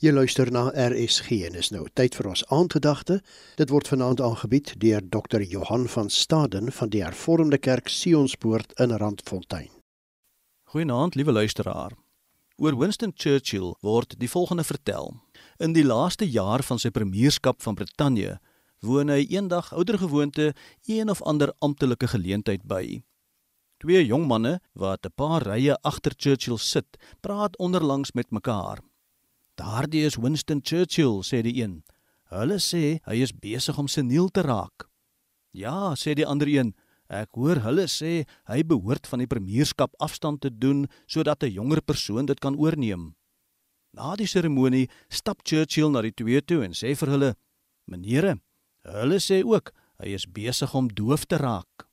Jy luister na RSG en is nou tyd vir ons aandgedagte. Dit word vanaand aangebied deur Dr. Johan van Staden van die Hervormde Kerk Sionspoort in Randfontein. Goeienaand, liewe luisteraar. Oor Winston Churchill word die volgende vertel. In die laaste jaar van sy premierskap van Brittanje, woon hy eendag oudergewoonte een of ander amptelike geleentheid by. Twee jong manne wat 'n paar rye agter Churchill sit, praat onderlangs met mekaar. Daardie is Winston Churchill, sê die een. Hulle sê hy is besig om seniel te raak. Ja, sê die ander een. Ek hoor hulle sê hy behoort van die premierskap afstand te doen sodat 'n jonger persoon dit kan oorneem. Na die seremonie stap Churchill na die twee toe en sê vir hulle: "Menere, hulle sê ook hy is besig om doof te raak."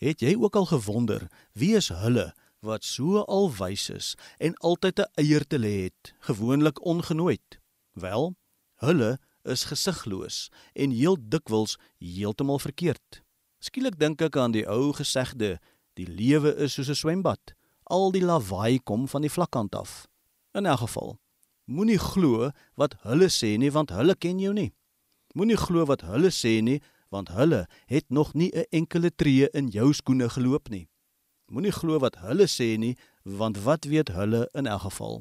Het jy ook al gewonder wie is hulle wat so alwys is en altyd 'n eier te lê het, gewoonlik ongenooid. Wel, hulle is gesigloos en heel dikwels heeltemal verkeerd. Skielik dink ek aan die ou gesegde, die lewe is soos 'n swembad, al die lawaai kom van die vlakkant af. In 'n geval, moenie glo wat hulle sê nie want hulle ken jou nie. Moenie glo wat hulle sê nie want hulle het nog nie 'n enkele tree in jou skoene geloop nie. Moenie glo wat hulle sê nie, want wat weet hulle in elk geval?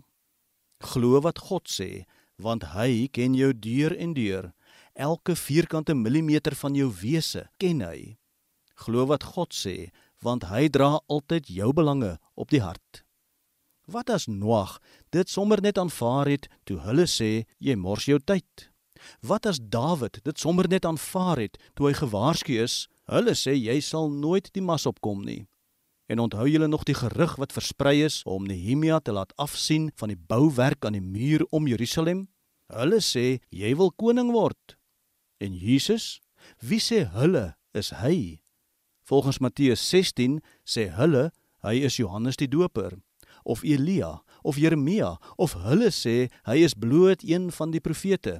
Glo wat God sê, want hy ken jou deur en deur. Elke vierkante millimeter van jou wese ken hy. Glo wat God sê, want hy dra altyd jou belange op die hart. Wat as Noag dit sommer net aanvaar het toe hulle sê jy mors jou tyd? Wat as Dawid dit sommer net aanvaar het toe hy gewaarsku is, hulle sê jy sal nooit die mas opkom nie? En onthou julle nog die gerug wat versprei is om Nehemia te laat afsien van die bouwerk aan die muur om Jerusalem? Hulle sê jy wil koning word. En Jesus, wie sê hulle is hy? Volgens Matteus 16 sê hulle hy is Johannes die Doper of Elia of Jeremia of hulle sê hy is bloot een van die profete.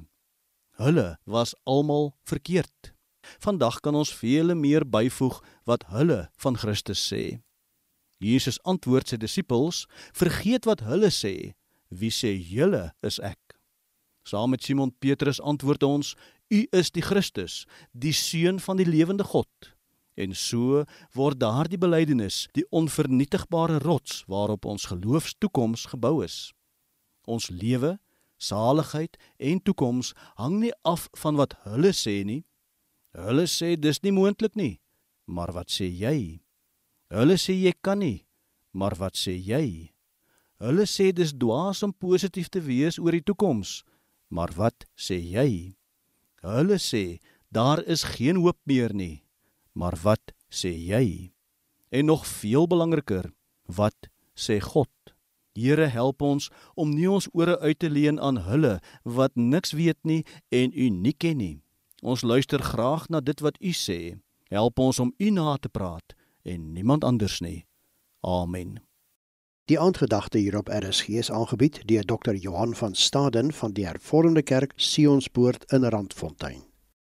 Hulle was almal verkeerd. Vandag kan ons vele meer byvoeg wat hulle van Christus sê. Jesus antwoord sy disippels: "Vergeet wat hulle sê. Wie sê julle is ek?" Saam met Simon Petrus antwoord ons: "U is die Christus, die seun van die lewende God." En so word daardie belydenis die onvernietigbare rots waarop ons geloofstoekoms gebou is. Ons lewe, saligheid en toekoms hang nie af van wat hulle sê nie. Hulle sê dis nie moontlik nie. Maar wat sê jy? Hulle sê jy kan nie, maar wat sê jy? Hulle sê dis dwaas om positief te wees oor die toekoms, maar wat sê jy? Hulle sê daar is geen hoop meer nie, maar wat sê jy? En nog veel belangriker, wat sê God? Here help ons om nie ons ore uit te leen aan hulle wat niks weet nie en u nie ken nie. Ons luister graag na dit wat u sê. Help ons om u na te praat en niemand anders nie. Amen. Die aandgedagte hierop RSG is aangebied deur Dr. Johan van Staden van die Hervormde Kerk Sionspoort in Randfontein.